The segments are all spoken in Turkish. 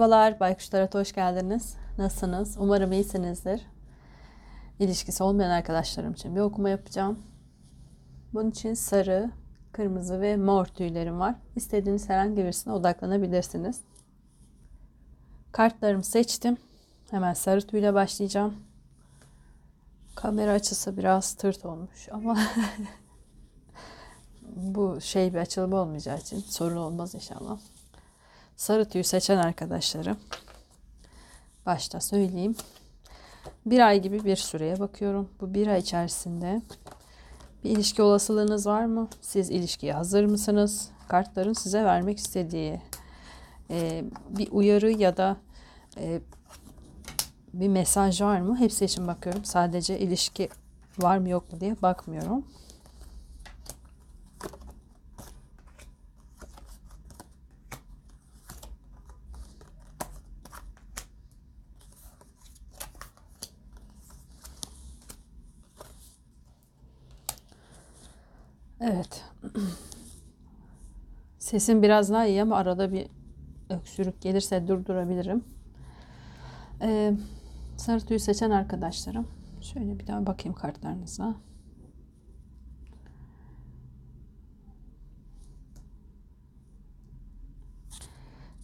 Merhabalar, Baykuşlara hoş geldiniz. Nasılsınız? Umarım iyisinizdir. İlişkisi olmayan arkadaşlarım için bir okuma yapacağım. Bunun için sarı, kırmızı ve mor tüylerim var. İstediğiniz herhangi birisine odaklanabilirsiniz. Kartlarımı seçtim. Hemen sarı tüyle başlayacağım. Kamera açısı biraz tırt olmuş ama bu şey bir açılım olmayacağı için sorun olmaz inşallah. Sarı tüyü seçen arkadaşlarım başta söyleyeyim. Bir ay gibi bir süreye bakıyorum. Bu bir ay içerisinde bir ilişki olasılığınız var mı? Siz ilişkiye hazır mısınız? Kartların size vermek istediği e, bir uyarı ya da e, bir mesaj var mı? Hepsi için bakıyorum. Sadece ilişki var mı yok mu diye bakmıyorum. Evet. Sesim biraz daha iyi ama arada bir öksürük gelirse durdurabilirim. Ee, sarı tüyü seçen arkadaşlarım. Şöyle bir daha bakayım kartlarınıza.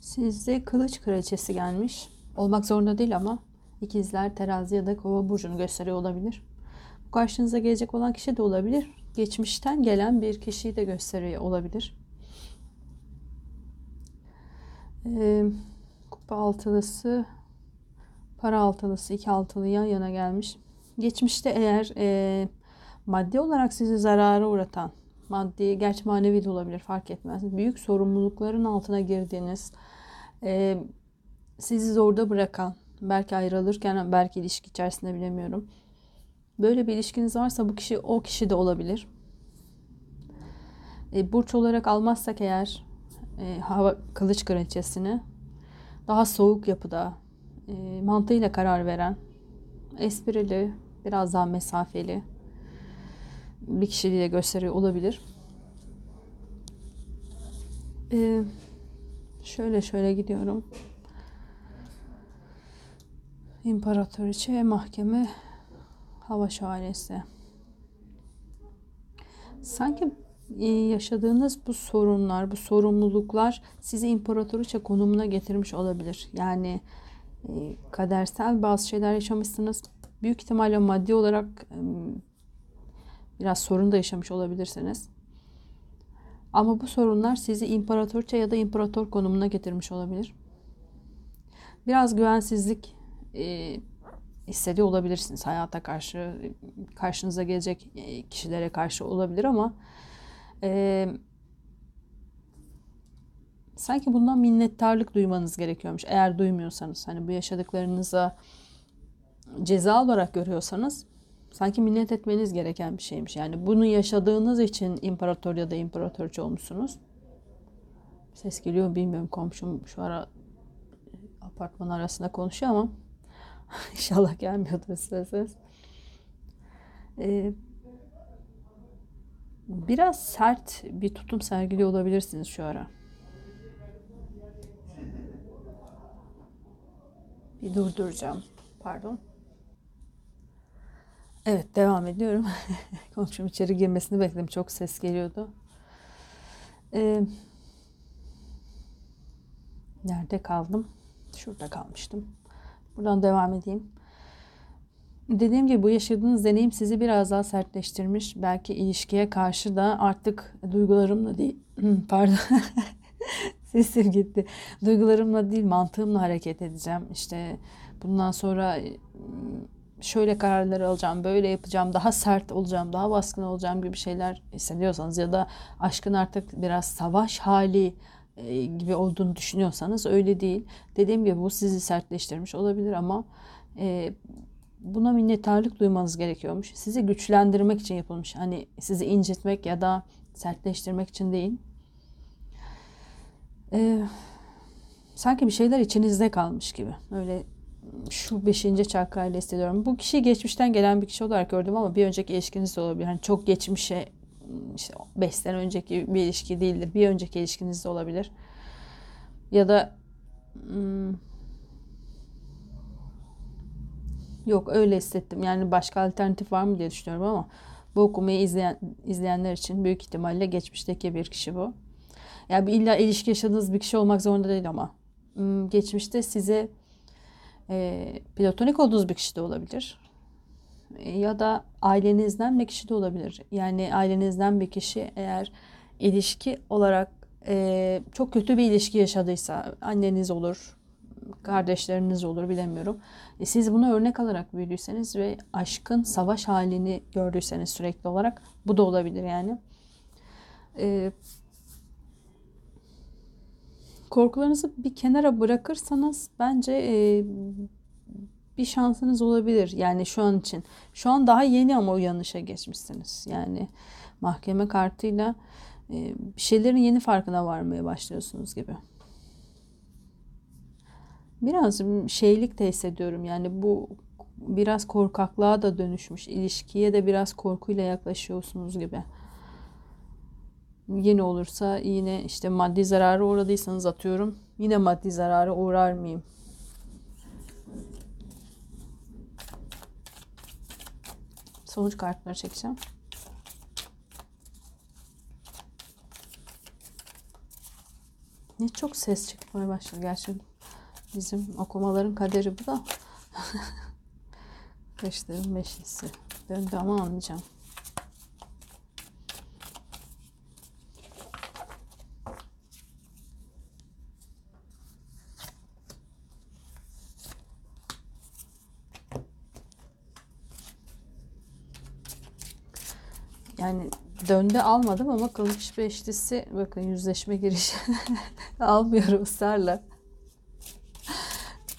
Sizde kılıç kraliçesi gelmiş. Olmak zorunda değil ama ikizler, terazi ya da kova burcunu gösteriyor olabilir. Bu karşınıza gelecek olan kişi de olabilir geçmişten gelen bir kişiyi de gösteriyor olabilir. Ee, kupa altılısı, para altılısı, iki altılı yan yana gelmiş. Geçmişte eğer e, maddi olarak sizi zarara uğratan, maddi, gerçi manevi de olabilir fark etmez. Büyük sorumlulukların altına girdiğiniz, e, sizi zorda bırakan, belki ayrılırken, belki ilişki içerisinde bilemiyorum Böyle bir ilişkiniz varsa bu kişi o kişi de olabilir. E, burç olarak almazsak eğer e, hava kılıç kraliçesini daha soğuk yapıda e, mantığıyla karar veren esprili biraz daha mesafeli bir kişiliği gösteriyor olabilir. E, şöyle şöyle gidiyorum. İmparatoriçe, mahkeme, hava şövalyesi. Sanki e, yaşadığınız bu sorunlar, bu sorumluluklar sizi imparatoriçe konumuna getirmiş olabilir. Yani e, kadersel bazı şeyler yaşamışsınız. Büyük ihtimalle maddi olarak e, biraz sorun da yaşamış olabilirsiniz. Ama bu sorunlar sizi imparatoriçe ya da imparator konumuna getirmiş olabilir. Biraz güvensizlik hissediyor olabilirsiniz. Hayata karşı karşınıza gelecek e, kişilere karşı olabilir ama e, sanki bundan minnettarlık duymanız gerekiyormuş. Eğer duymuyorsanız hani bu yaşadıklarınıza ceza olarak görüyorsanız sanki minnet etmeniz gereken bir şeymiş. Yani bunu yaşadığınız için imparator ya da imparatorcu olmuşsunuz. Ses geliyor bilmiyorum komşum şu ara apartman arasında konuşuyor ama İnşallah gelmiyordur size ses. Ee, biraz sert bir tutum sergiliyor olabilirsiniz şu ara. Bir durduracağım. Pardon. Evet devam ediyorum. Komşum içeri girmesini bekledim. Çok ses geliyordu. Ee, nerede kaldım? Şurada kalmıştım. Buradan devam edeyim. Dediğim gibi bu yaşadığınız deneyim sizi biraz daha sertleştirmiş. Belki ilişkiye karşı da artık duygularımla değil, pardon, sesim gitti. Duygularımla değil, mantığımla hareket edeceğim. İşte bundan sonra şöyle kararlar alacağım, böyle yapacağım, daha sert olacağım, daha baskın olacağım gibi şeyler hissediyorsanız ya da aşkın artık biraz savaş hali gibi olduğunu düşünüyorsanız öyle değil. Dediğim gibi bu sizi sertleştirmiş olabilir ama e, buna minnettarlık duymanız gerekiyormuş. Sizi güçlendirmek için yapılmış. Hani sizi incitmek ya da sertleştirmek için değil. E, sanki bir şeyler içinizde kalmış gibi. Öyle şu beşinci çakrayla hissediyorum. Bu kişi geçmişten gelen bir kişi olarak gördüm ama bir önceki ilişkiniz de olabilir. Hani çok geçmişe işte 5 sene önceki bir ilişki değildir. Bir önceki ilişkinizde olabilir. Ya da Hmm. Yok öyle hissettim. Yani başka alternatif var mı diye düşünüyorum ama bu okumayı izleyen, izleyenler için büyük ihtimalle geçmişteki bir kişi bu. Yani illa ilişki yaşadığınız bir kişi olmak zorunda değil ama. Hmm, geçmişte size e, platonik olduğunuz bir kişi de olabilir. E, ya da ailenizden bir kişi de olabilir. Yani ailenizden bir kişi eğer ilişki olarak e, çok kötü bir ilişki yaşadıysa anneniz olur, kardeşleriniz olur bilemiyorum. E, siz bunu örnek alarak büyüdüyseniz ve aşkın savaş halini gördüyseniz sürekli olarak bu da olabilir yani. E, korkularınızı bir kenara bırakırsanız bence e, bir şansınız olabilir. Yani şu an için. Şu an daha yeni ama uyanışa geçmişsiniz. Yani mahkeme kartıyla e, bir şeylerin yeni farkına varmaya başlıyorsunuz gibi. Biraz şeylik de hissediyorum. Yani bu biraz korkaklığa da dönüşmüş. İlişkiye de biraz korkuyla yaklaşıyorsunuz gibi. Yeni olursa yine işte maddi zararı uğradıysanız atıyorum. Yine maddi zararı uğrar mıyım? Sonuç kartları çekeceğim. Ne çok ses çıkmaya başladı gerçekten. Bizim okumaların kaderi bu da. Kaşların beşlisi. Döndü ama anlayacağım. Yani döndü almadım ama kılıç beşlisi bakın yüzleşme girişi almıyorum ısrarla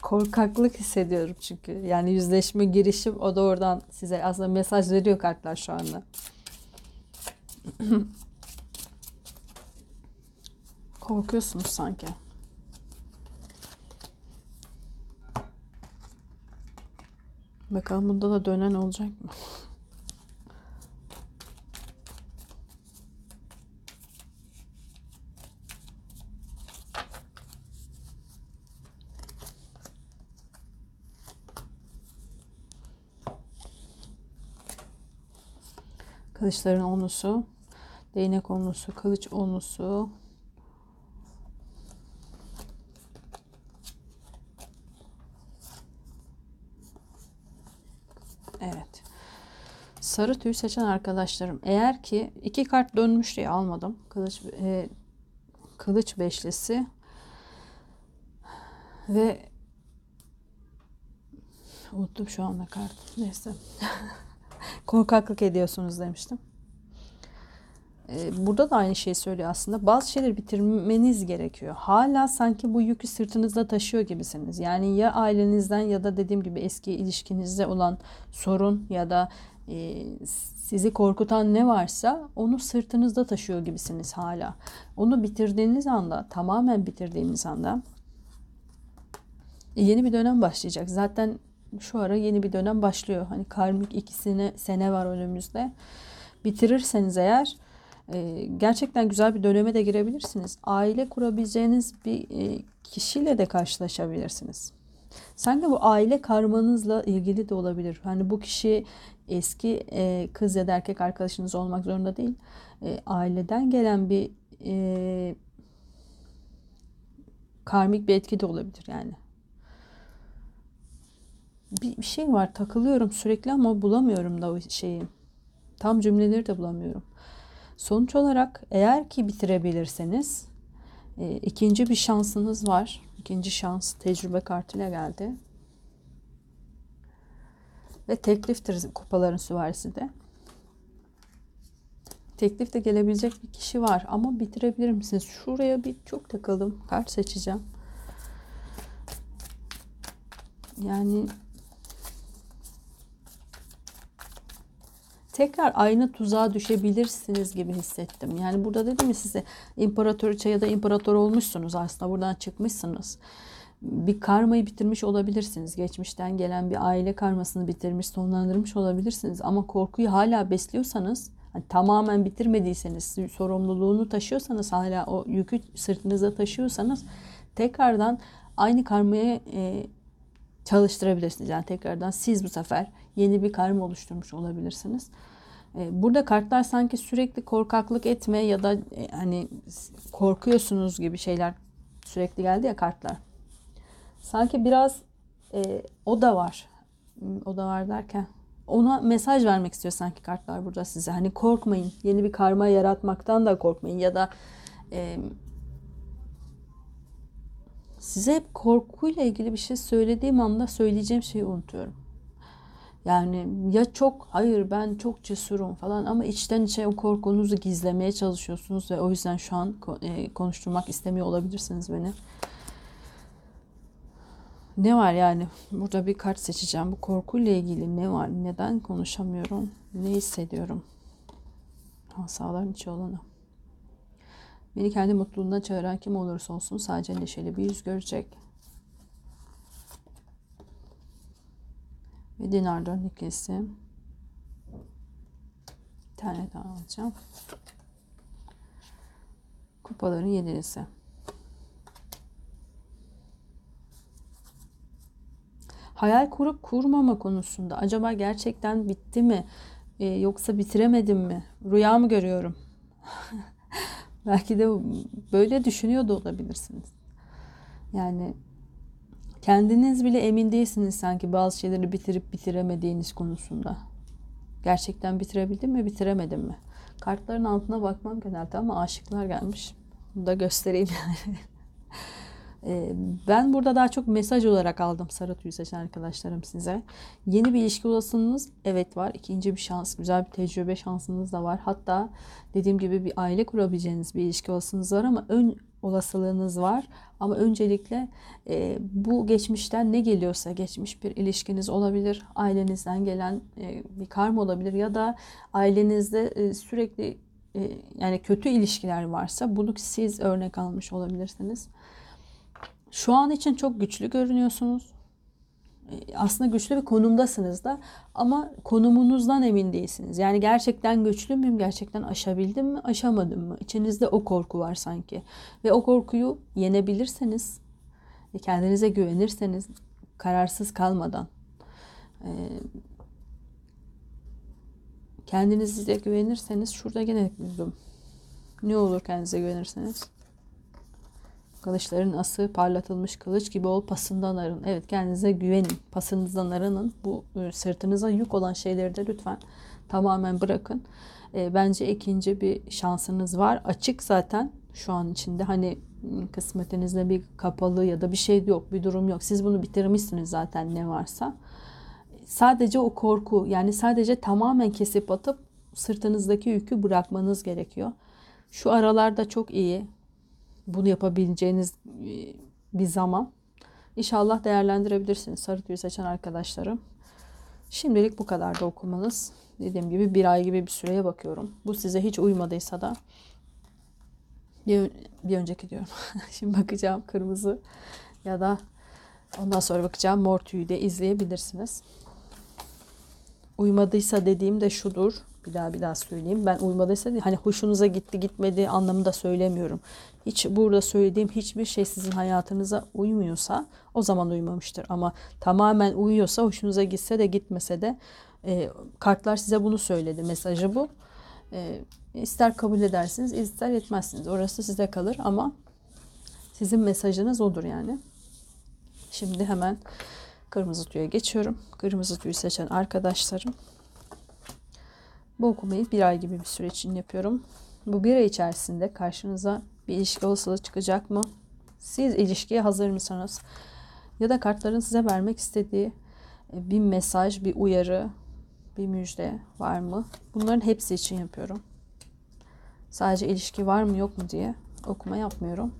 korkaklık hissediyorum çünkü. Yani yüzleşme girişim o da oradan size aslında mesaj veriyor kartlar şu anda. Korkuyorsunuz sanki. Bakalım bunda da dönen olacak mı? Kılıçların onusu, değnek onusu, kılıç onusu. Evet. Sarı tüy seçen arkadaşlarım. Eğer ki iki kart dönmüş diye almadım. Kılıç e, kılıç beşlisi ve unuttum şu anda kart. Neyse. korkaklık ediyorsunuz demiştim. Ee, burada da aynı şeyi söylüyor aslında. Bazı şeyleri bitirmeniz gerekiyor. Hala sanki bu yükü sırtınızda taşıyor gibisiniz. Yani ya ailenizden ya da dediğim gibi eski ilişkinizde olan sorun ya da e, sizi korkutan ne varsa onu sırtınızda taşıyor gibisiniz hala. Onu bitirdiğiniz anda, tamamen bitirdiğiniz anda yeni bir dönem başlayacak. Zaten şu ara yeni bir dönem başlıyor. Hani karmik ikisine sene var önümüzde. Bitirirseniz eğer e, gerçekten güzel bir döneme de girebilirsiniz. Aile kurabileceğiniz bir e, kişiyle de karşılaşabilirsiniz. Sanki bu aile karmanızla ilgili de olabilir. Hani bu kişi eski e, kız ya da erkek arkadaşınız olmak zorunda değil. aileden gelen bir karmik bir etki de olabilir yani bir, şey var takılıyorum sürekli ama bulamıyorum da o şeyi. Tam cümleleri de bulamıyorum. Sonuç olarak eğer ki bitirebilirseniz e, ikinci bir şansınız var. İkinci şans tecrübe kartıyla geldi. Ve tekliftir kupaların süvarisi de. Teklif de gelebilecek bir kişi var ama bitirebilir misiniz? Şuraya bir çok takıldım. Kart seçeceğim. Yani tekrar aynı tuzağa düşebilirsiniz gibi hissettim. Yani burada dedim mi size imparatoriçe ya da imparator olmuşsunuz aslında buradan çıkmışsınız. Bir karmayı bitirmiş olabilirsiniz. Geçmişten gelen bir aile karmasını bitirmiş, sonlandırmış olabilirsiniz. Ama korkuyu hala besliyorsanız, hani tamamen bitirmediyseniz, sorumluluğunu taşıyorsanız, hala o yükü sırtınıza taşıyorsanız tekrardan aynı karmayı e, çalıştırabilirsiniz. Yani tekrardan siz bu sefer yeni bir karma oluşturmuş olabilirsiniz. E, burada kartlar sanki sürekli korkaklık etme ya da e, hani korkuyorsunuz gibi şeyler sürekli geldi ya kartlar. Sanki biraz e, o da var. O da var derken ona mesaj vermek istiyor sanki kartlar burada size. Hani korkmayın. Yeni bir karma yaratmaktan da korkmayın ya da e, size hep korkuyla ilgili bir şey söylediğim anda söyleyeceğim şeyi unutuyorum. Yani ya çok hayır ben çok cesurum falan ama içten içe o korkunuzu gizlemeye çalışıyorsunuz ve o yüzden şu an e, konuşturmak istemiyor olabilirsiniz beni. Ne var yani? Burada bir kart seçeceğim. Bu korkuyla ilgili ne var? Neden konuşamıyorum? Ne hissediyorum? Hasaların içi olanı. Beni kendi mutluluğuna çağıran kim olursa olsun sadece neşeli bir yüz görecek. Ve dinar dön ikilisi. Bir tane daha alacağım. Kupaların yedilisi. hayal kurup kurmama konusunda acaba gerçekten bitti mi ee, yoksa bitiremedim mi rüya mı görüyorum belki de böyle düşünüyor da olabilirsiniz. Yani kendiniz bile emin değilsiniz sanki bazı şeyleri bitirip bitiremediğiniz konusunda. Gerçekten bitirebildim mi bitiremedim mi? Kartların altına bakmam genelde ama aşıklar gelmiş. Bunu da göstereyim yani ben burada daha çok mesaj olarak aldım sarı tüy seçen arkadaşlarım size. Yeni bir ilişki olasılığınız evet var. İkinci bir şans, güzel bir tecrübe şansınız da var. Hatta dediğim gibi bir aile kurabileceğiniz bir ilişki olasılığınız var ama ön olasılığınız var. Ama öncelikle e, bu geçmişten ne geliyorsa geçmiş bir ilişkiniz olabilir. Ailenizden gelen e, bir karma olabilir ya da ailenizde e, sürekli e, yani kötü ilişkiler varsa bunu siz örnek almış olabilirsiniz. Şu an için çok güçlü görünüyorsunuz. E, aslında güçlü bir konumdasınız da ama konumunuzdan emin değilsiniz. Yani gerçekten güçlü müyüm? Gerçekten aşabildim mi? Aşamadım mı? İçinizde o korku var sanki. Ve o korkuyu yenebilirseniz, e, kendinize güvenirseniz, kararsız kalmadan, e, kendinize güvenirseniz şurada gene buldum. Ne olur kendinize güvenirseniz? Kılıçların ası parlatılmış kılıç gibi ol pasından arın. Evet kendinize güvenin. Pasınızdan arının. Bu e, sırtınıza yük olan şeyleri de lütfen tamamen bırakın. E, bence ikinci bir şansınız var. Açık zaten şu an içinde. Hani kısmetinizde bir kapalı ya da bir şey yok, bir durum yok. Siz bunu bitirmişsiniz zaten ne varsa. Sadece o korku yani sadece tamamen kesip atıp sırtınızdaki yükü bırakmanız gerekiyor. Şu aralarda çok iyi bunu yapabileceğiniz e, bir zaman. İnşallah değerlendirebilirsiniz sarı tüyü seçen arkadaşlarım. Şimdilik bu kadar da okumanız. Dediğim gibi bir ay gibi bir süreye bakıyorum. Bu size hiç uymadıysa da bir, bir önceki diyorum. Şimdi bakacağım kırmızı ya da ondan sonra bakacağım mor tüyü de izleyebilirsiniz. Uymadıysa dediğim de şudur. Bir daha bir daha söyleyeyim. Ben uymadıysa hani hoşunuza gitti gitmedi anlamında söylemiyorum. Hiç burada söylediğim hiçbir şey sizin hayatınıza uymuyorsa o zaman uymamıştır. Ama tamamen uyuyorsa hoşunuza gitse de gitmese de e, kartlar size bunu söyledi. Mesajı bu. E, ister kabul edersiniz ister etmezsiniz. Orası size kalır ama sizin mesajınız odur yani. Şimdi hemen kırmızı tüye geçiyorum. Kırmızı tüyü seçen arkadaşlarım bu okumayı bir ay gibi bir süre için yapıyorum. Bu bir ay içerisinde karşınıza bir ilişki olasılığı çıkacak mı? Siz ilişkiye hazır mısınız? Ya da kartların size vermek istediği e, bir mesaj, bir uyarı, bir müjde var mı? Bunların hepsi için yapıyorum. Sadece ilişki var mı yok mu diye okuma yapmıyorum.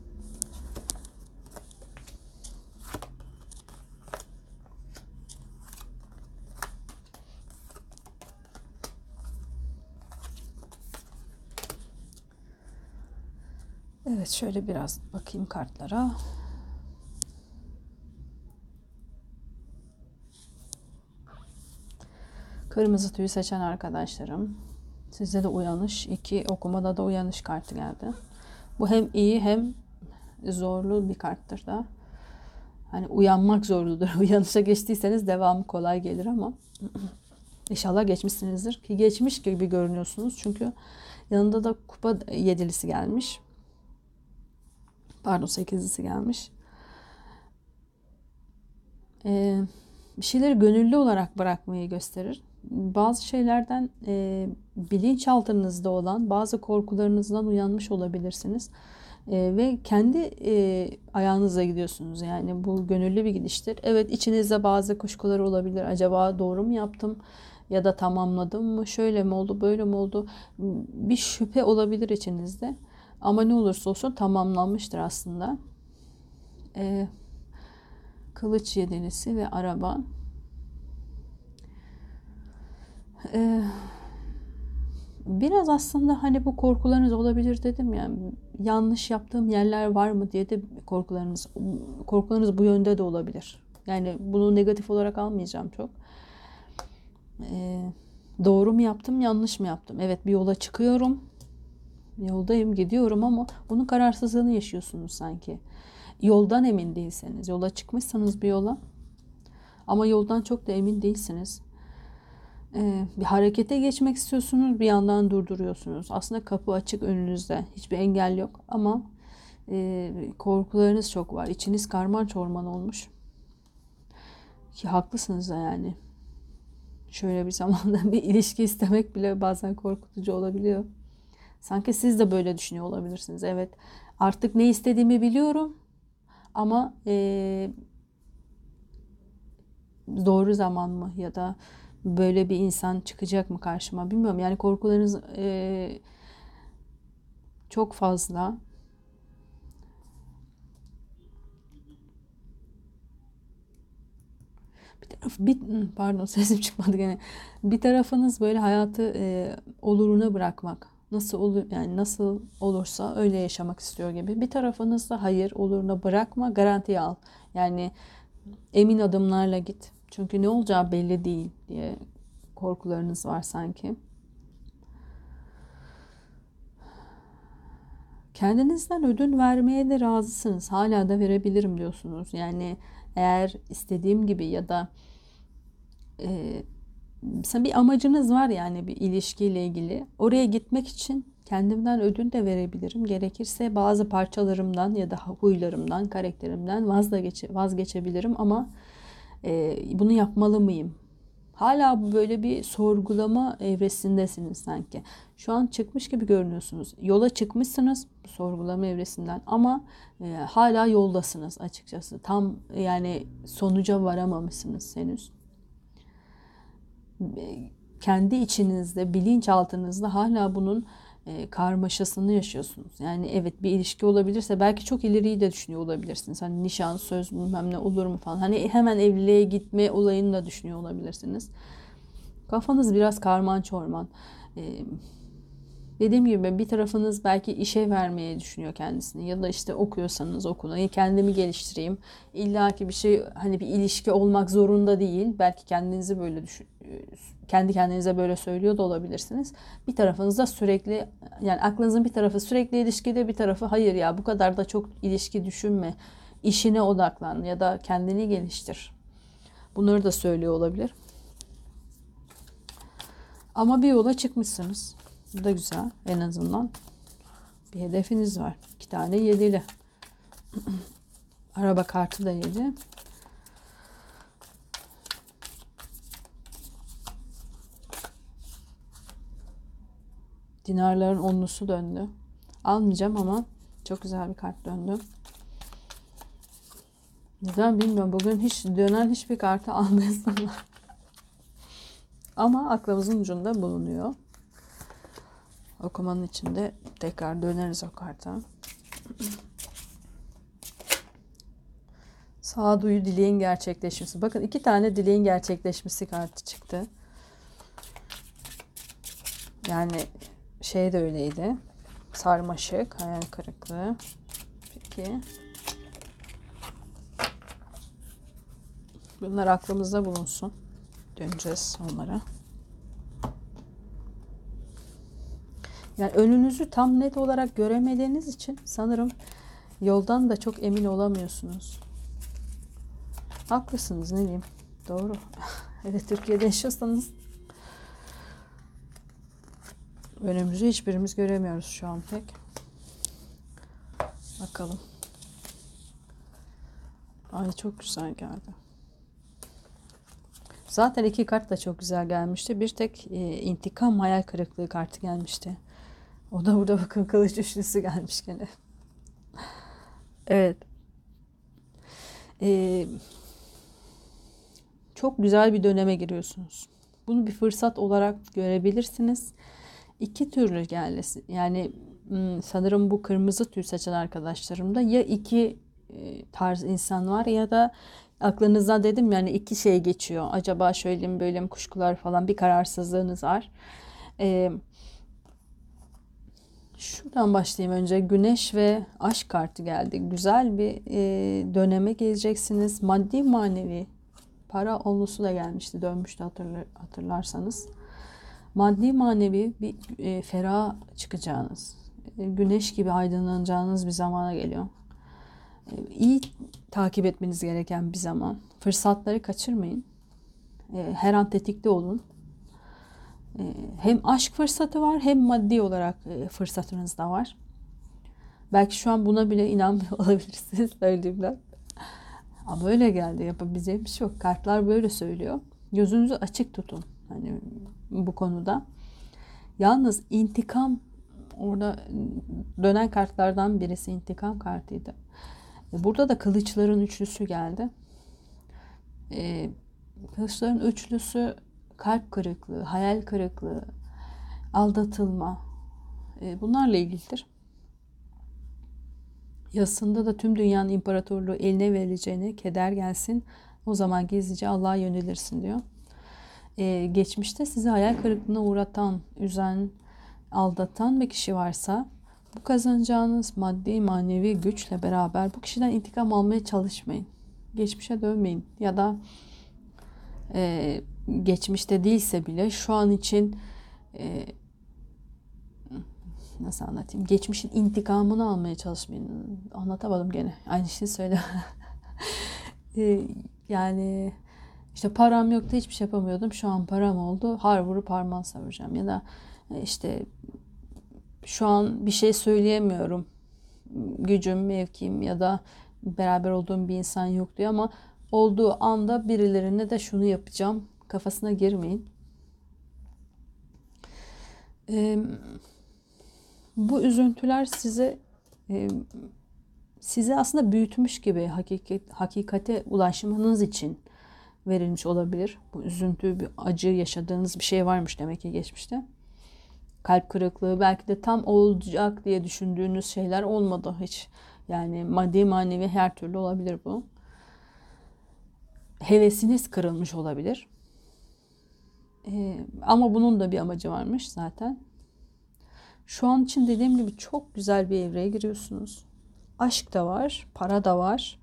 Evet şöyle biraz bakayım kartlara. Kırmızı tüyü seçen arkadaşlarım. Sizde de uyanış. iki okumada da uyanış kartı geldi. Bu hem iyi hem zorlu bir karttır da. Hani uyanmak zorludur. Uyanışa geçtiyseniz devamı kolay gelir ama inşallah geçmişsinizdir. Ki geçmiş gibi görünüyorsunuz. Çünkü yanında da kupa yedilisi gelmiş. Pardon sekizlisi gelmiş. Ee, bir şeyleri gönüllü olarak bırakmayı gösterir. Bazı şeylerden e, bilinçaltınızda olan bazı korkularınızdan uyanmış olabilirsiniz. E, ve kendi e, ayağınıza gidiyorsunuz. Yani bu gönüllü bir gidiştir. Evet içinizde bazı kuşkular olabilir. Acaba doğru mu yaptım? Ya da tamamladım mı? Şöyle mi oldu? Böyle mi oldu? Bir şüphe olabilir içinizde. Ama ne olursa olsun tamamlanmıştır aslında. E, kılıç yedilisi ve araba. E, biraz aslında hani bu korkularınız olabilir dedim ya yanlış yaptığım yerler var mı diye de korkularınız korkularınız bu yönde de olabilir. Yani bunu negatif olarak almayacağım çok. Ee, doğru mu yaptım, yanlış mı yaptım? Evet bir yola çıkıyorum. Yoldayım, gidiyorum ama bunun kararsızlığını yaşıyorsunuz sanki. Yoldan emin değilseniz, yola çıkmışsanız bir yola ama yoldan çok da emin değilsiniz. Ee, bir harekete geçmek istiyorsunuz bir yandan durduruyorsunuz. Aslında kapı açık önünüzde. Hiçbir engel yok ama e, korkularınız çok var. İçiniz karman çorman olmuş. Ki haklısınız da yani. Şöyle bir zamanda bir ilişki istemek bile bazen korkutucu olabiliyor. Sanki siz de böyle düşünüyor olabilirsiniz. Evet artık ne istediğimi biliyorum ama e, doğru zaman mı ya da böyle bir insan çıkacak mı karşıma bilmiyorum. Yani korkularınız e, çok fazla. Bir pardon sesim çıkmadı gene. Bir tarafınız böyle hayatı e, oluruna bırakmak. Nasıl olur yani nasıl olursa öyle yaşamak istiyor gibi. Bir tarafınız da hayır oluruna bırakma, garantiye al. Yani emin adımlarla git. Çünkü ne olacağı belli değil diye korkularınız var sanki. Kendinizden ödün vermeye de razısınız. Hala da verebilirim diyorsunuz. Yani eğer istediğim gibi ya da e, bir amacınız var yani bir ilişkiyle ilgili. Oraya gitmek için kendimden ödün de verebilirim. Gerekirse bazı parçalarımdan ya da huylarımdan, karakterimden vazgeçe, vazgeçebilirim ama e, bunu yapmalı mıyım? Hala böyle bir sorgulama evresindesiniz sanki. Şu an çıkmış gibi görünüyorsunuz. Yola çıkmışsınız sorgulama evresinden ama e, hala yoldasınız açıkçası. Tam yani sonuca varamamışsınız henüz. E, kendi içinizde, bilinçaltınızda hala bunun e, karmaşasını yaşıyorsunuz. Yani evet bir ilişki olabilirse belki çok ileriyi de düşünüyor olabilirsiniz. Hani nişan, söz bilmem ne olur mu falan. Hani hemen evliliğe gitme olayını da düşünüyor olabilirsiniz. Kafanız biraz karman çorman. E, dediğim gibi bir tarafınız belki işe vermeye düşünüyor kendisini ya da işte okuyorsanız okuna kendimi geliştireyim. İlla ki bir şey hani bir ilişki olmak zorunda değil. Belki kendinizi böyle düşün, kendi kendinize böyle söylüyor da olabilirsiniz. Bir tarafınızda sürekli yani aklınızın bir tarafı sürekli ilişkide bir tarafı hayır ya bu kadar da çok ilişki düşünme. işine odaklan ya da kendini geliştir. Bunları da söylüyor olabilir. Ama bir yola çıkmışsınız. Bu da güzel. En azından bir hedefiniz var. İki tane yedili. Araba kartı da yedi. Dinarların onlusu döndü. Almayacağım ama çok güzel bir kart döndü. Neden bilmiyorum. Bugün hiç dönen hiçbir kartı almayasın. ama aklımızın ucunda bulunuyor. Okumanın içinde tekrar döneriz o karta. Sağduyu dileğin gerçekleşmesi. Bakın iki tane dileğin gerçekleşmesi kartı çıktı. Yani şey de öyleydi. Sarmaşık, hayal kırıklığı. Peki. Bunlar aklımızda bulunsun. Döneceğiz onlara. Yani önünüzü tam net olarak göremediğiniz için sanırım yoldan da çok emin olamıyorsunuz. Haklısınız ne diyeyim. Doğru. evet Türkiye'de yaşıyorsanız önümüzü hiçbirimiz göremiyoruz şu an pek. Bakalım. Ay çok güzel geldi. Zaten iki kart da çok güzel gelmişti. Bir tek e, intikam hayal kırıklığı kartı gelmişti. O da burada bakın kılıç üçlüsü gelmiş gene. evet. Ee, çok güzel bir döneme giriyorsunuz. Bunu bir fırsat olarak görebilirsiniz. İki türlü geldi. Yani hmm, sanırım bu kırmızı tür seçen arkadaşlarımda ya iki e, tarz insan var ya da aklınızda dedim yani iki şey geçiyor. Acaba şöyle mi böyle mi kuşkular falan bir kararsızlığınız var. Ee, şuradan başlayayım önce. Güneş ve aşk kartı geldi. Güzel bir e, döneme geleceksiniz. Maddi manevi para olması da gelmişti. Dönmüştü hatırlar, hatırlarsanız. Maddi manevi bir e, ferah çıkacağınız, e, güneş gibi aydınlanacağınız bir zamana geliyor. E, iyi takip etmeniz gereken bir zaman. Fırsatları kaçırmayın. E, her an tetikte olun. E, hem aşk fırsatı var hem maddi olarak e, fırsatınız da var. Belki şu an buna bile inanmıyor olabilirsiniz söylediğimden. Ama öyle geldi. Yapabileceğim bir şey yok. Kartlar böyle söylüyor. Gözünüzü açık tutun. Hani bu konuda. Yalnız intikam orada dönen kartlardan birisi intikam kartıydı. E, burada da kılıçların üçlüsü geldi. Ee, kılıçların üçlüsü kalp kırıklığı, hayal kırıklığı, aldatılma e, bunlarla ilgilidir. Yasında da tüm dünyanın imparatorluğu eline verileceğine keder gelsin. O zaman gizlice Allah'a yönelirsin diyor. Ee, geçmişte sizi hayal kırıklığına uğratan, üzen, aldatan bir kişi varsa bu kazanacağınız maddi manevi güçle beraber bu kişiden intikam almaya çalışmayın. Geçmişe dönmeyin ya da e, geçmişte değilse bile şu an için e, nasıl anlatayım? Geçmişin intikamını almaya çalışmayın. Anlatamadım gene. Aynı şeyi söyle. e, yani işte param yoktu hiçbir şey yapamıyordum. Şu an param oldu. Har vurup harman savuracağım. Ya da e, işte şu an bir şey söyleyemiyorum. Gücüm, mevkim ya da beraber olduğum bir insan yok diyor ama olduğu anda birilerine de şunu yapacağım kafasına girmeyin. Ee, bu üzüntüler size e, sizi aslında büyütmüş gibi hakikat, hakikate ulaşmanız için verilmiş olabilir. Bu üzüntü, bir acı yaşadığınız bir şey varmış demek ki geçmişte. Kalp kırıklığı belki de tam olacak diye düşündüğünüz şeyler olmadı hiç. Yani maddi manevi her türlü olabilir bu. Hevesiniz kırılmış olabilir. Ee, ama bunun da bir amacı varmış zaten. Şu an için dediğim gibi çok güzel bir evreye giriyorsunuz. Aşk da var, para da var.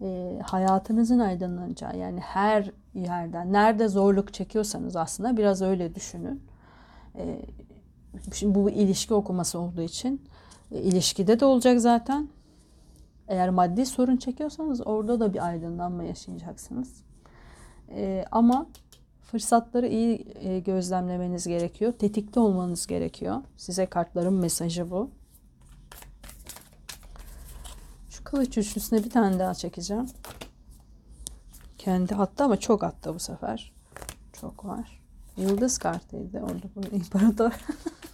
E, hayatınızın aydınlanacağı yani her yerden nerede zorluk çekiyorsanız aslında biraz öyle düşünün. E, şimdi bu ilişki okuması olduğu için e, ilişkide de olacak zaten. Eğer maddi sorun çekiyorsanız orada da bir aydınlanma yaşayacaksınız. E, ama Fırsatları iyi e, gözlemlemeniz gerekiyor. Tetikte olmanız gerekiyor. Size kartların mesajı bu. Şu kılıç üçlüsüne bir tane daha çekeceğim. Kendi attı ama çok attı bu sefer. Çok var. Yıldız kartıydı orada bu imparator.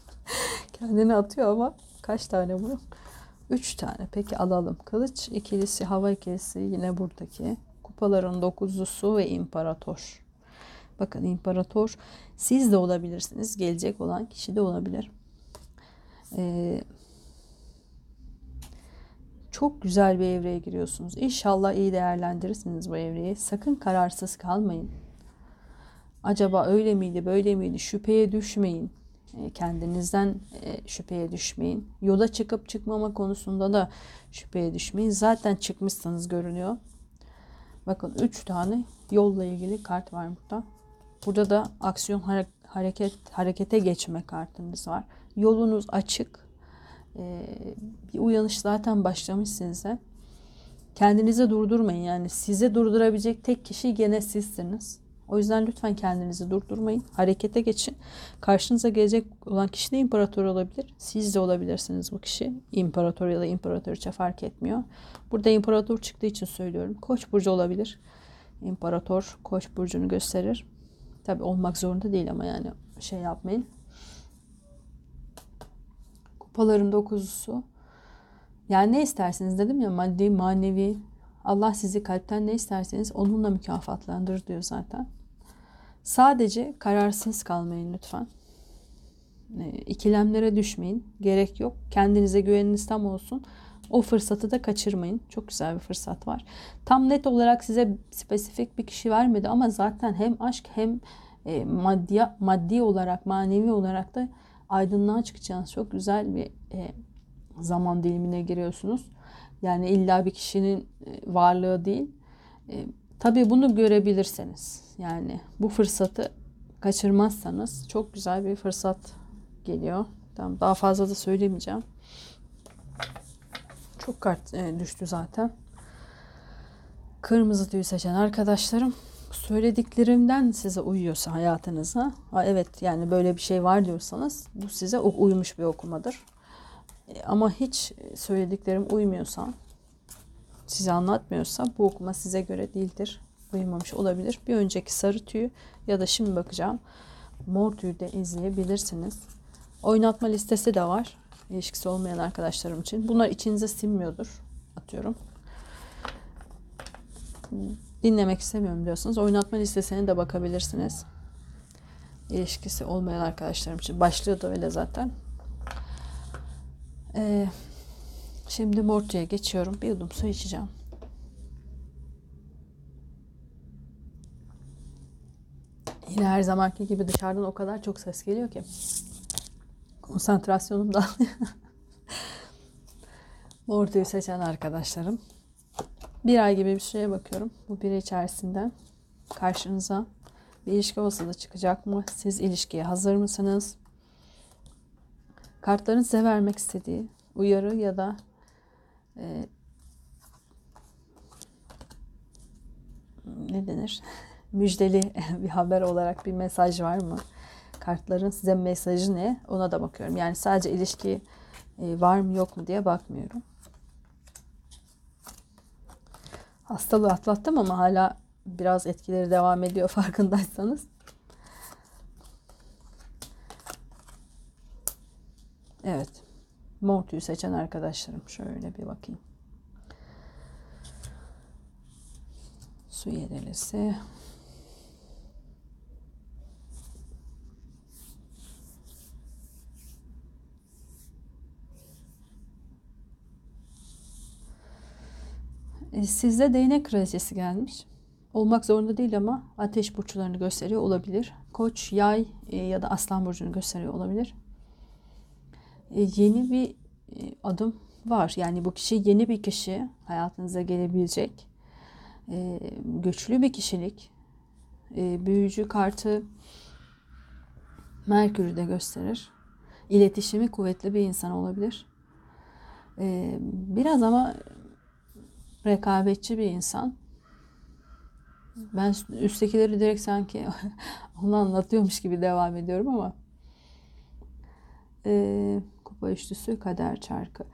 Kendini atıyor ama kaç tane bu? Üç tane. Peki alalım. Kılıç ikilisi, hava ikilisi yine buradaki. Kupaların dokuzlusu ve imparator. Bakın imparator siz de olabilirsiniz. Gelecek olan kişi de olabilir. Ee, çok güzel bir evreye giriyorsunuz. İnşallah iyi değerlendirirsiniz bu evreyi. Sakın kararsız kalmayın. Acaba öyle miydi, böyle miydi? Şüpheye düşmeyin. Ee, kendinizden e, şüpheye düşmeyin. Yola çıkıp çıkmama konusunda da şüpheye düşmeyin. Zaten çıkmışsanız görünüyor. Bakın 3 tane yolla ilgili kart var burada. Burada da aksiyon hareket harekete geçme kartınız var. Yolunuz açık. Ee, bir uyanış zaten başlamış size. kendinizi durdurmayın. Yani sizi durdurabilecek tek kişi gene sizsiniz. O yüzden lütfen kendinizi durdurmayın. Harekete geçin. Karşınıza gelecek olan kişi de imparator olabilir. Siz de olabilirsiniz bu kişi. İmparator ya da imparatoriçe fark etmiyor. Burada imparator çıktığı için söylüyorum. Koç burcu olabilir. İmparator koç burcunu gösterir. Tabi olmak zorunda değil ama yani şey yapmayın. Kupaların dokuzusu. Yani ne isterseniz dedim ya maddi, manevi. Allah sizi kalpten ne isterseniz onunla mükafatlandırır diyor zaten. Sadece kararsız kalmayın lütfen. E, ikilemlere düşmeyin. Gerek yok. Kendinize güveniniz tam olsun. O fırsatı da kaçırmayın. Çok güzel bir fırsat var. Tam net olarak size spesifik bir kişi vermedi ama zaten hem aşk hem e, maddi, maddi olarak, manevi olarak da aydınlığa çıkacağınız çok güzel bir e, zaman dilimine giriyorsunuz. Yani illa bir kişinin e, varlığı değil. E, tabii bunu görebilirseniz yani bu fırsatı kaçırmazsanız çok güzel bir fırsat geliyor. Tamam, daha fazla da söylemeyeceğim. Çok kart e, düştü zaten. Kırmızı tüy seçen arkadaşlarım söylediklerimden size uyuyorsa hayatınıza evet yani böyle bir şey var diyorsanız bu size uymuş bir okumadır. E, ama hiç söylediklerim uymuyorsa size anlatmıyorsa bu okuma size göre değildir. Uyumamış olabilir. Bir önceki sarı tüyü ya da şimdi bakacağım mor tüyü de izleyebilirsiniz. Oynatma listesi de var. İlişkisi olmayan arkadaşlarım için. Bunlar içinize sinmiyordur. Atıyorum dinlemek istemiyorum diyorsanız oynatma listesine de bakabilirsiniz. İlişkisi olmayan arkadaşlarım için. Başlığı da öyle zaten. Ee, şimdi Mortu'ya geçiyorum. Bir yudum su içeceğim. Yine her zamanki gibi dışarıdan o kadar çok ses geliyor ki. Konsantrasyonum dağılıyor. Mortu'yu seçen arkadaşlarım bir ay gibi bir şeye bakıyorum. Bu bir içerisinde karşınıza bir ilişki olasılığı çıkacak mı? Siz ilişkiye hazır mısınız? Kartların size vermek istediği uyarı ya da e, ne denir? Müjdeli bir haber olarak bir mesaj var mı? Kartların size mesajı ne? Ona da bakıyorum. Yani sadece ilişki e, var mı yok mu diye bakmıyorum. hastalığı atlattım ama hala biraz etkileri devam ediyor farkındaysanız. Evet. Mortu'yu seçen arkadaşlarım. Şöyle bir bakayım. Su yedelisi. E, sizde değnek kraliçesi gelmiş. Olmak zorunda değil ama ateş burçlarını gösteriyor olabilir. Koç, yay e, ya da aslan burcunu gösteriyor olabilir. E, yeni bir adım var. Yani bu kişi yeni bir kişi hayatınıza gelebilecek. Güçlü bir kişilik. Büyücü kartı Merkür'ü de gösterir. İletişimi kuvvetli bir insan olabilir. Biraz ama rekabetçi bir insan. Ben üsttekileri direkt sanki onu anlatıyormuş gibi devam ediyorum ama e, kupa üçlüsü kader çarkı.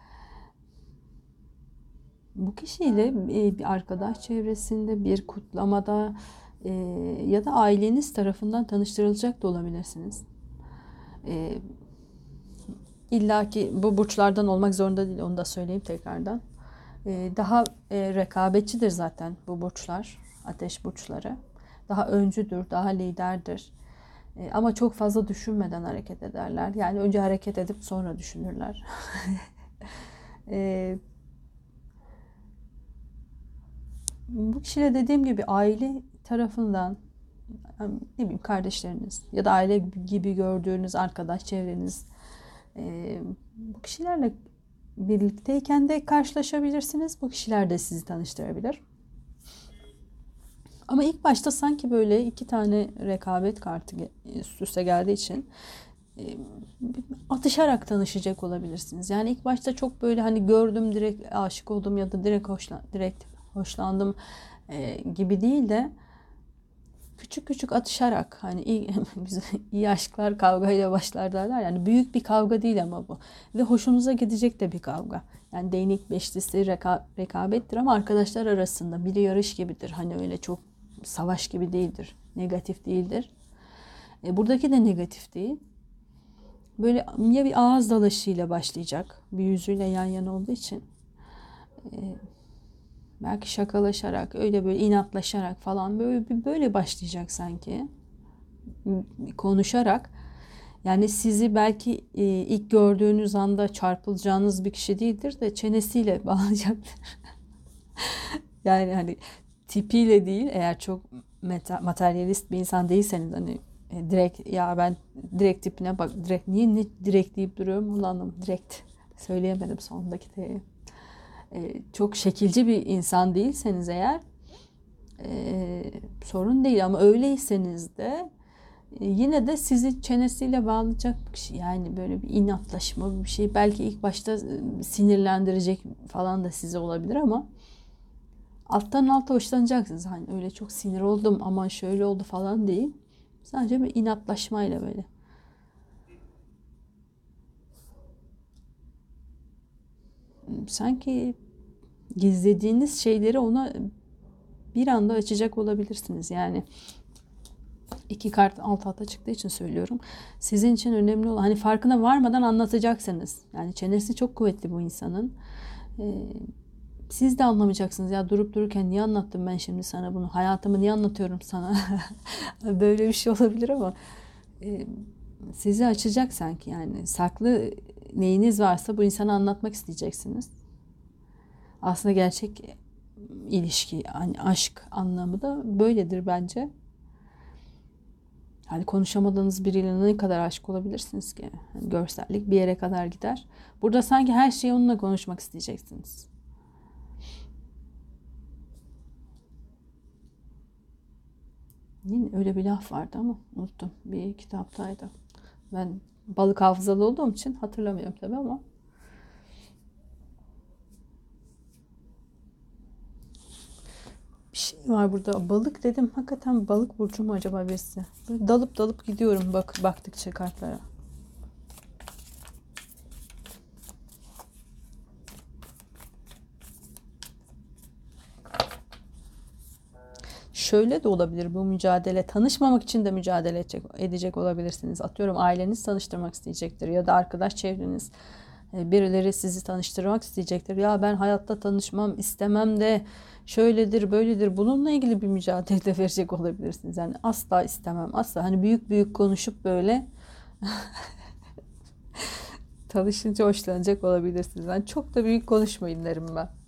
Bu kişiyle bir arkadaş çevresinde bir kutlamada e, ya da aileniz tarafından tanıştırılacak da olabilirsiniz. E, İlla ki bu burçlardan olmak zorunda değil onu da söyleyeyim tekrardan. Ee, daha e, rekabetçidir zaten bu burçlar, ateş burçları. Daha öncüdür, daha liderdir. Ee, ama çok fazla düşünmeden hareket ederler. Yani önce hareket edip sonra düşünürler. Ee, bu kişiyle dediğim gibi aile tarafından ne bileyim kardeşleriniz ya da aile gibi gördüğünüz arkadaş çevreniz bu kişilerle birlikteyken de karşılaşabilirsiniz. Bu kişiler de sizi tanıştırabilir. Ama ilk başta sanki böyle iki tane rekabet kartı üst üste geldiği için e, atışarak tanışacak olabilirsiniz. Yani ilk başta çok böyle hani gördüm direkt aşık oldum ya da direkt hoşlan direkt hoşlandım e, gibi değil de küçük küçük atışarak hani iyi, iyi aşklar kavgayla başlar derler. Yani büyük bir kavga değil ama bu. Ve hoşunuza gidecek de bir kavga. Yani değnek beşlisi reka, rekabettir ama arkadaşlar arasında biri yarış gibidir. Hani öyle çok savaş gibi değildir. Negatif değildir. E, buradaki de negatif değil. Böyle ya bir ağız dalaşıyla başlayacak. Bir yüzüyle yan yana olduğu için. E, belki şakalaşarak, öyle böyle inatlaşarak falan böyle böyle başlayacak sanki. Konuşarak. Yani sizi belki e, ilk gördüğünüz anda çarpılacağınız bir kişi değildir de çenesiyle bağlayacaktır. yani hani tipiyle değil eğer çok meta, materyalist bir insan değilseniz hani e, direkt ya ben direkt tipine bak direkt niye ne direkt deyip duruyorum anlamadım direkt söyleyemedim sondaki e, çok şekilci bir insan değilseniz eğer e, sorun değil ama öyleyseniz de e, yine de sizi çenesiyle bağlayacak bir. Yani böyle bir inatlaşma bir şey. Belki ilk başta e, sinirlendirecek falan da size olabilir ama alttan alta hoşlanacaksınız. Hani öyle çok sinir oldum ama şöyle oldu falan değil. Sadece bir inatlaşmayla böyle. Sanki gizlediğiniz şeyleri ona bir anda açacak olabilirsiniz. Yani iki kart alt alta çıktığı için söylüyorum. Sizin için önemli olan hani farkına varmadan anlatacaksınız. Yani çenesi çok kuvvetli bu insanın. Ee, siz de anlamayacaksınız ya durup dururken niye anlattım ben şimdi sana bunu? Hayatımı niye anlatıyorum sana? Böyle bir şey olabilir ama e, sizi açacak sanki yani. Saklı neyiniz varsa bu insana anlatmak isteyeceksiniz. Aslında gerçek ilişki, hani aşk anlamı da böyledir bence. Hani konuşamadığınız biriyle ne kadar aşık olabilirsiniz ki? Yani görsellik bir yere kadar gider. Burada sanki her şeyi onunla konuşmak isteyeceksiniz. Yine öyle bir laf vardı ama unuttum. Bir kitaptaydı. Ben balık hafızalı olduğum için hatırlamıyorum tabii ama bir şey var burada. Balık dedim. Hakikaten balık burcu mu acaba birisi? Böyle dalıp dalıp gidiyorum bak baktıkça kartlara. Şöyle de olabilir bu mücadele. Tanışmamak için de mücadele edecek, edecek olabilirsiniz. Atıyorum aileniz tanıştırmak isteyecektir ya da arkadaş çevreniz e, birileri sizi tanıştırmak isteyecektir. Ya ben hayatta tanışmam istemem de şöyledir böyledir bununla ilgili bir mücadele de verecek olabilirsiniz. Yani asla istemem asla hani büyük büyük konuşup böyle tanışınca hoşlanacak olabilirsiniz. Yani çok da büyük konuşmayın derim ben.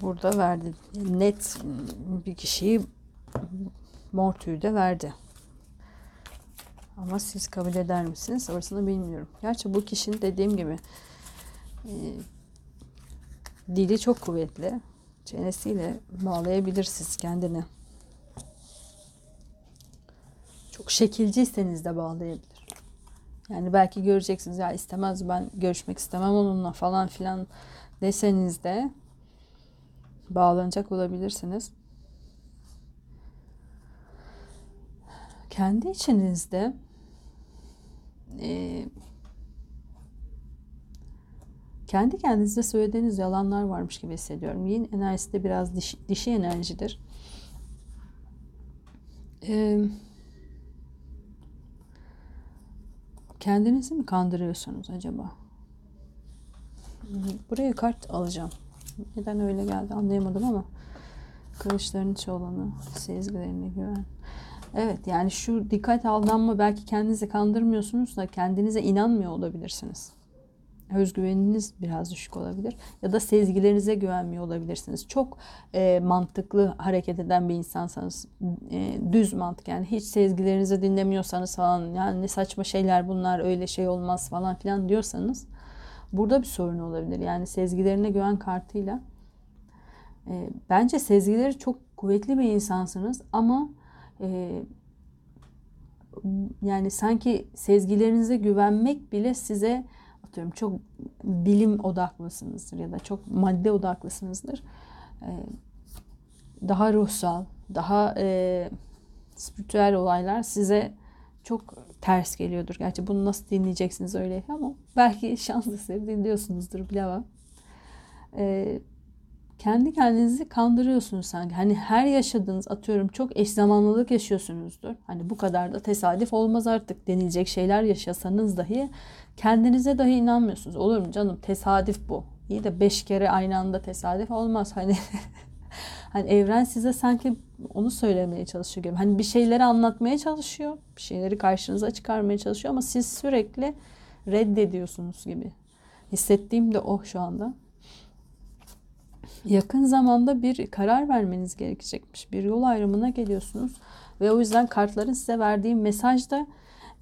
Burada verdi. Net bir kişiyi mor tüyü de verdi. Ama siz kabul eder misiniz? Orasını bilmiyorum. Gerçi bu kişinin dediğim gibi e, dili çok kuvvetli. Çenesiyle bağlayabilirsiniz kendini. Çok şekilciyseniz de bağlayabilir. Yani belki göreceksiniz ya istemez ben görüşmek istemem onunla falan filan deseniz de bağlanacak olabilirsiniz. Kendi içinizde e, kendi kendinize söylediğiniz yalanlar varmış gibi hissediyorum. Yin enerjisi de biraz dişi, dişi enerjidir. E, kendinizi mi kandırıyorsunuz acaba? Buraya kart alacağım. Neden öyle geldi anlayamadım ama kılıçların çoğalanı, sezgilerine güven. Evet yani şu dikkat aldanma belki kendinizi kandırmıyorsunuz da kendinize inanmıyor olabilirsiniz. Özgüveniniz biraz düşük olabilir ya da sezgilerinize güvenmiyor olabilirsiniz. Çok e, mantıklı hareket eden bir insansanız, e, düz mantık yani hiç sezgilerinizi dinlemiyorsanız falan yani ne saçma şeyler bunlar öyle şey olmaz falan filan diyorsanız Burada bir sorun olabilir. Yani sezgilerine güven kartıyla E, bence sezgileri çok kuvvetli bir insansınız ama e, yani sanki sezgilerinize güvenmek bile size atıyorum çok bilim odaklısınızdır ya da çok madde odaklısınızdır. E, daha ruhsal, daha e, spiritüel olaylar size çok ters geliyordur. Gerçi bunu nasıl dinleyeceksiniz öyle ama belki şans dinliyorsunuzdur bilemem. Ee, kendi kendinizi kandırıyorsunuz sanki. Hani her yaşadığınız atıyorum çok eş zamanlılık yaşıyorsunuzdur. Hani bu kadar da tesadüf olmaz artık denilecek şeyler yaşasanız dahi kendinize dahi inanmıyorsunuz. Olur mu canım tesadüf bu. İyi de beş kere aynı anda tesadüf olmaz. Hani Hani evren size sanki onu söylemeye çalışıyor gibi. Hani bir şeyleri anlatmaya çalışıyor. Bir şeyleri karşınıza çıkarmaya çalışıyor ama siz sürekli reddediyorsunuz gibi. Hissettiğim de o şu anda. Yakın zamanda bir karar vermeniz gerekecekmiş. Bir yol ayrımına geliyorsunuz. Ve o yüzden kartların size verdiği mesaj da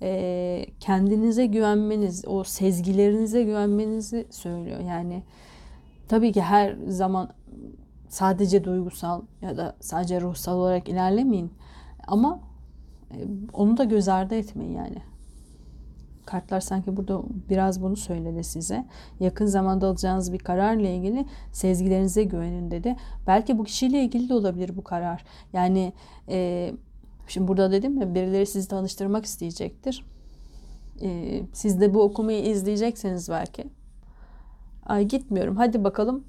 e, kendinize güvenmeniz, o sezgilerinize güvenmenizi söylüyor. Yani tabii ki her zaman sadece duygusal ya da sadece ruhsal olarak ilerlemeyin. Ama e, onu da göz ardı etmeyin yani. Kartlar sanki burada biraz bunu söyledi size. Yakın zamanda alacağınız bir kararla ilgili sezgilerinize güvenin dedi. Belki bu kişiyle ilgili de olabilir bu karar. Yani e, şimdi burada dedim ya birileri sizi tanıştırmak isteyecektir. E, siz de bu okumayı izleyecekseniz belki. Ay gitmiyorum hadi bakalım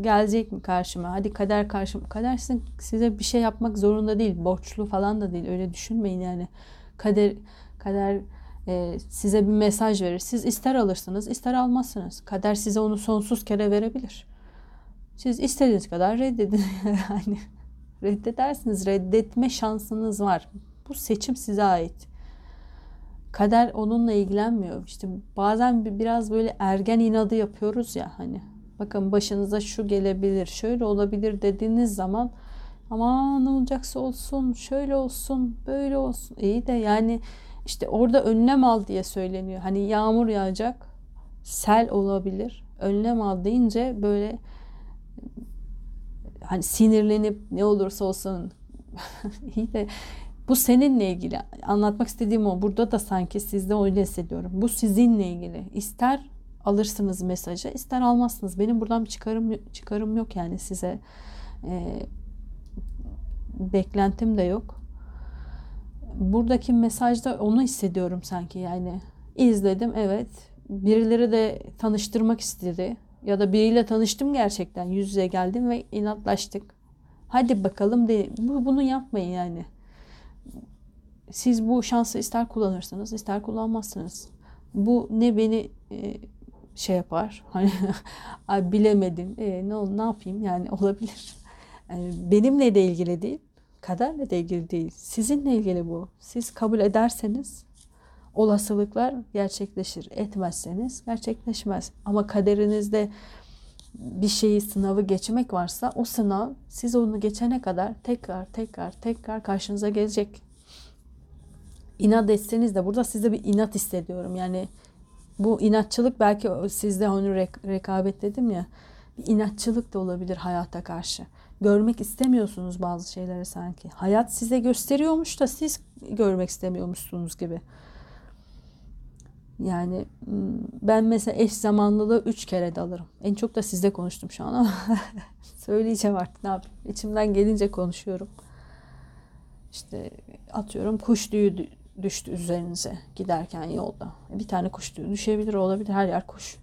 gelecek mi karşıma? Hadi kader karşıma. Kader sizin, size bir şey yapmak zorunda değil. Borçlu falan da değil. Öyle düşünmeyin yani. Kader kader e, size bir mesaj verir. Siz ister alırsınız, ister almazsınız. Kader size onu sonsuz kere verebilir. Siz istediğiniz kadar reddedin. yani reddedersiniz. Reddetme şansınız var. Bu seçim size ait. Kader onunla ilgilenmiyor. İşte bazen biraz böyle ergen inadı yapıyoruz ya hani bakın başınıza şu gelebilir, şöyle olabilir dediğiniz zaman ama ne olacaksa olsun, şöyle olsun, böyle olsun. İyi de yani işte orada önlem al diye söyleniyor. Hani yağmur yağacak, sel olabilir. Önlem al deyince böyle hani sinirlenip ne olursa olsun iyi de bu seninle ilgili. Anlatmak istediğim o. Burada da sanki sizde öyle hissediyorum. Bu sizinle ilgili. İster alırsınız mesajı ister almazsınız. Benim buradan bir çıkarım çıkarım yok yani size e, beklentim de yok. Buradaki mesajda onu hissediyorum sanki yani izledim evet birileri de tanıştırmak istedi ya da biriyle tanıştım gerçekten yüz yüze geldim ve inatlaştık. Hadi bakalım de bu bunu yapmayın yani. Siz bu şansı ister kullanırsınız ister kullanmazsınız. Bu ne beni e, şey yapar. Hani ay bilemedim. E, ne ne yapayım? Yani olabilir. Yani benimle de ilgili değil. Kaderle de ilgili değil. Sizinle ilgili bu. Siz kabul ederseniz olasılıklar gerçekleşir. Etmezseniz gerçekleşmez. Ama kaderinizde bir şeyi sınavı geçmek varsa o sınav siz onu geçene kadar tekrar tekrar tekrar karşınıza gelecek. İnat etseniz de burada size bir inat hissediyorum. Yani bu inatçılık belki sizde rek- rekabet dedim ya. Bir inatçılık da olabilir hayata karşı. Görmek istemiyorsunuz bazı şeyleri sanki. Hayat size gösteriyormuş da siz görmek istemiyormuşsunuz gibi. Yani hmm, ben mesela eş zamanlılığı üç kere de alırım. En çok da sizde konuştum şu an ama söyleyeceğim artık ne yapayım. İçimden gelince konuşuyorum. İşte atıyorum kuş tüyü düştü üzerinize giderken yolda. Bir tane kuş düşebilir olabilir her yer kuş.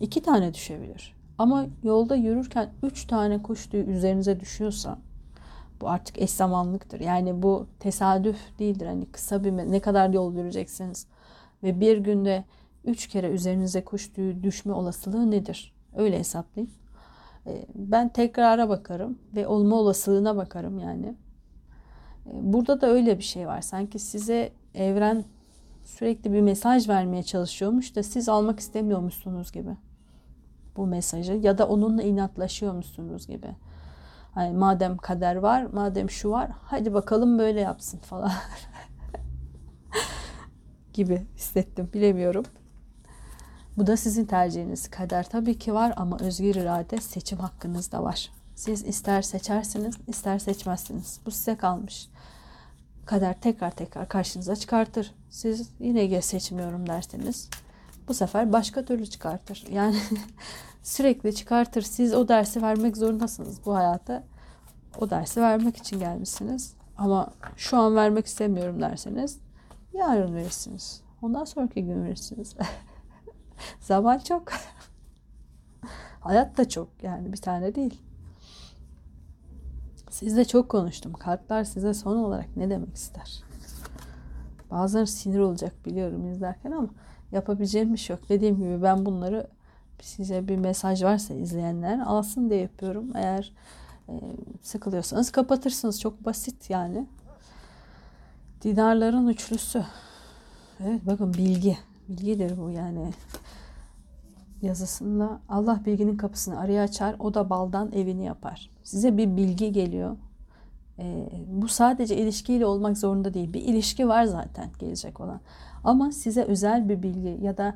İki tane düşebilir. Ama yolda yürürken üç tane kuş üzerinize düşüyorsa bu artık eş zamanlıktır. Yani bu tesadüf değildir. Hani kısa bir ne kadar yol yürüyeceksiniz ve bir günde üç kere üzerinize kuş düşme olasılığı nedir? Öyle hesaplayın. Ee, ben tekrara bakarım ve olma olasılığına bakarım yani. Ee, burada da öyle bir şey var. Sanki size evren sürekli bir mesaj vermeye çalışıyormuş da siz almak istemiyormuşsunuz gibi bu mesajı ya da onunla inatlaşıyormuşsunuz gibi. Hani madem kader var, madem şu var, hadi bakalım böyle yapsın falan. gibi hissettim. Bilemiyorum. Bu da sizin tercihiniz. Kader tabii ki var ama özgür irade seçim hakkınız da var. Siz ister seçersiniz, ister seçmezsiniz. Bu size kalmış. Kader tekrar tekrar karşınıza çıkartır. Siz yine seçmiyorum derseniz bu sefer başka türlü çıkartır. Yani sürekli çıkartır. Siz o dersi vermek zorundasınız bu hayata. O dersi vermek için gelmişsiniz. Ama şu an vermek istemiyorum derseniz yarın verirsiniz. Ondan sonraki gün verirsiniz. Zaman çok. Hayat da çok yani bir tane değil. Sizle çok konuştum. Kartlar size son olarak ne demek ister? Bazıları sinir olacak biliyorum izlerken ama yapabileceğim bir şey yok. Dediğim gibi ben bunları size bir mesaj varsa izleyenler alsın diye yapıyorum. Eğer e, sıkılıyorsanız kapatırsınız. Çok basit yani. Dinarların üçlüsü. Evet bakın bilgi. Bilgidir bu yani. Yazısında Allah bilginin kapısını araya açar. O da baldan evini yapar. Size bir bilgi geliyor. E, bu sadece ilişkiyle olmak zorunda değil. Bir ilişki var zaten gelecek olan. Ama size özel bir bilgi ya da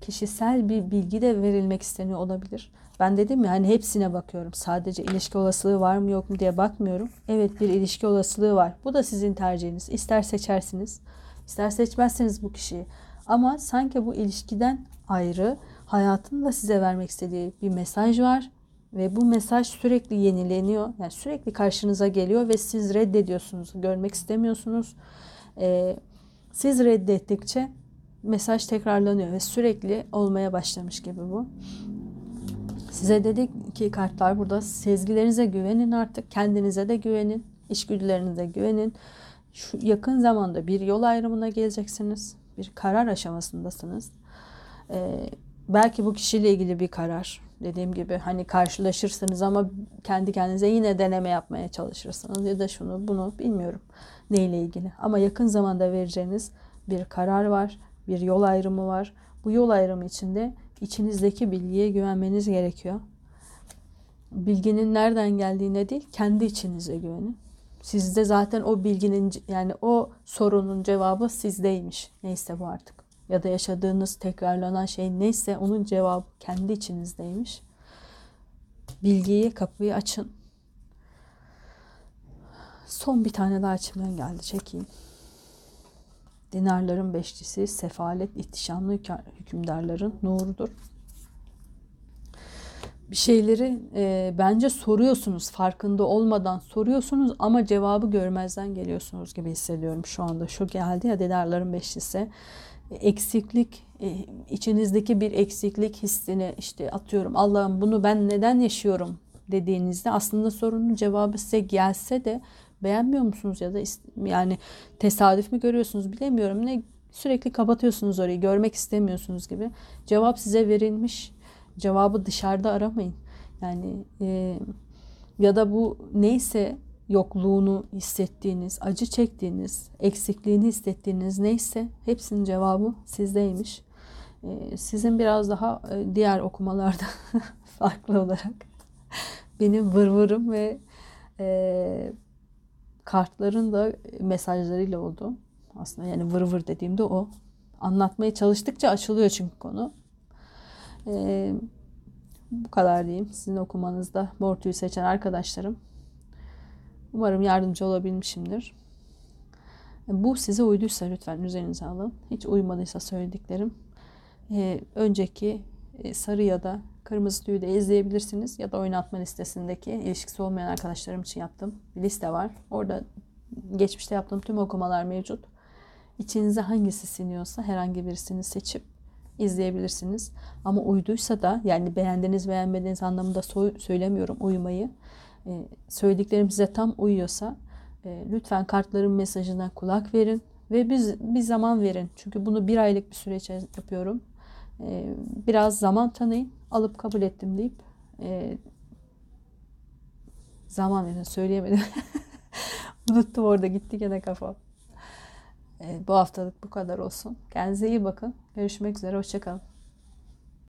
kişisel bir bilgi de verilmek isteniyor olabilir. Ben dedim ya hani hepsine bakıyorum. Sadece ilişki olasılığı var mı yok mu diye bakmıyorum. Evet bir ilişki olasılığı var. Bu da sizin tercihiniz. İster seçersiniz, ister seçmezseniz bu kişiyi. Ama sanki bu ilişkiden ayrı hayatın da size vermek istediği bir mesaj var ve bu mesaj sürekli yenileniyor. Yani sürekli karşınıza geliyor ve siz reddediyorsunuz, görmek istemiyorsunuz. Ee, siz reddettikçe mesaj tekrarlanıyor ve sürekli olmaya başlamış gibi bu. Size dedik ki kartlar burada sezgilerinize güvenin artık. Kendinize de güvenin. içgüdülerinize güvenin. Şu yakın zamanda bir yol ayrımına geleceksiniz. Bir karar aşamasındasınız. Ee, belki bu kişiyle ilgili bir karar. Dediğim gibi hani karşılaşırsınız ama kendi kendinize yine deneme yapmaya çalışırsınız ya da şunu bunu bilmiyorum neyle ilgili. Ama yakın zamanda vereceğiniz bir karar var, bir yol ayrımı var. Bu yol ayrımı içinde içinizdeki bilgiye güvenmeniz gerekiyor. Bilginin nereden geldiğine değil, kendi içinize güvenin. Sizde zaten o bilginin yani o sorunun cevabı sizdeymiş. Neyse bu artık. Ya da yaşadığınız tekrarlanan şey neyse onun cevabı kendi içinizdeymiş. Bilgiyi kapıyı açın. Son bir tane daha içimden geldi. Çekeyim. Dinarların beşlisi sefalet ihtişamlı hükümdarların nurudur. Bir şeyleri e, bence soruyorsunuz farkında olmadan soruyorsunuz ama cevabı görmezden geliyorsunuz gibi hissediyorum şu anda. Şu geldi ya dinarların beşlisi eksiklik e, içinizdeki bir eksiklik hissini işte atıyorum Allah'ım bunu ben neden yaşıyorum? dediğinizde aslında sorunun cevabı size gelse de beğenmiyor musunuz ya da yani tesadüf mü görüyorsunuz bilemiyorum ne sürekli kapatıyorsunuz orayı görmek istemiyorsunuz gibi. Cevap size verilmiş cevabı dışarıda aramayın. Yani e, ya da bu neyse yokluğunu hissettiğiniz, acı çektiğiniz, eksikliğini hissettiğiniz neyse hepsinin cevabı sizdeymiş. Ee, sizin biraz daha e, diğer okumalarda farklı olarak benim vırvırım ve e, kartların da mesajlarıyla oldu. Aslında yani vır vır dediğimde o. Anlatmaya çalıştıkça açılıyor çünkü konu. Ee, bu kadar diyeyim. Sizin okumanızda Mortu'yu seçen arkadaşlarım. Umarım yardımcı olabilmişimdir. Bu size uyduysa lütfen üzerinize alın. Hiç uymadıysa söylediklerim. Ee, önceki e, sarı ya da kırmızı tüyü de izleyebilirsiniz. Ya da oynatma listesindeki ilişkisi olmayan arkadaşlarım için yaptığım bir liste var. Orada geçmişte yaptığım tüm okumalar mevcut. İçinize hangisi siniyorsa herhangi birisini seçip izleyebilirsiniz. Ama uyduysa da yani beğendiğiniz beğenmediğiniz anlamında söylemiyorum uymayı. Ee, söylediklerim size tam uyuyorsa e, lütfen kartların mesajına kulak verin ve biz bir zaman verin. Çünkü bunu bir aylık bir süreç yapıyorum. Ee, biraz zaman tanıyın. Alıp kabul ettim deyip e, zaman verin. Söyleyemedim. Unuttum orada gitti gene kafa. Bu haftalık bu kadar olsun. Kendinize iyi bakın. Görüşmek üzere. Hoşçakalın.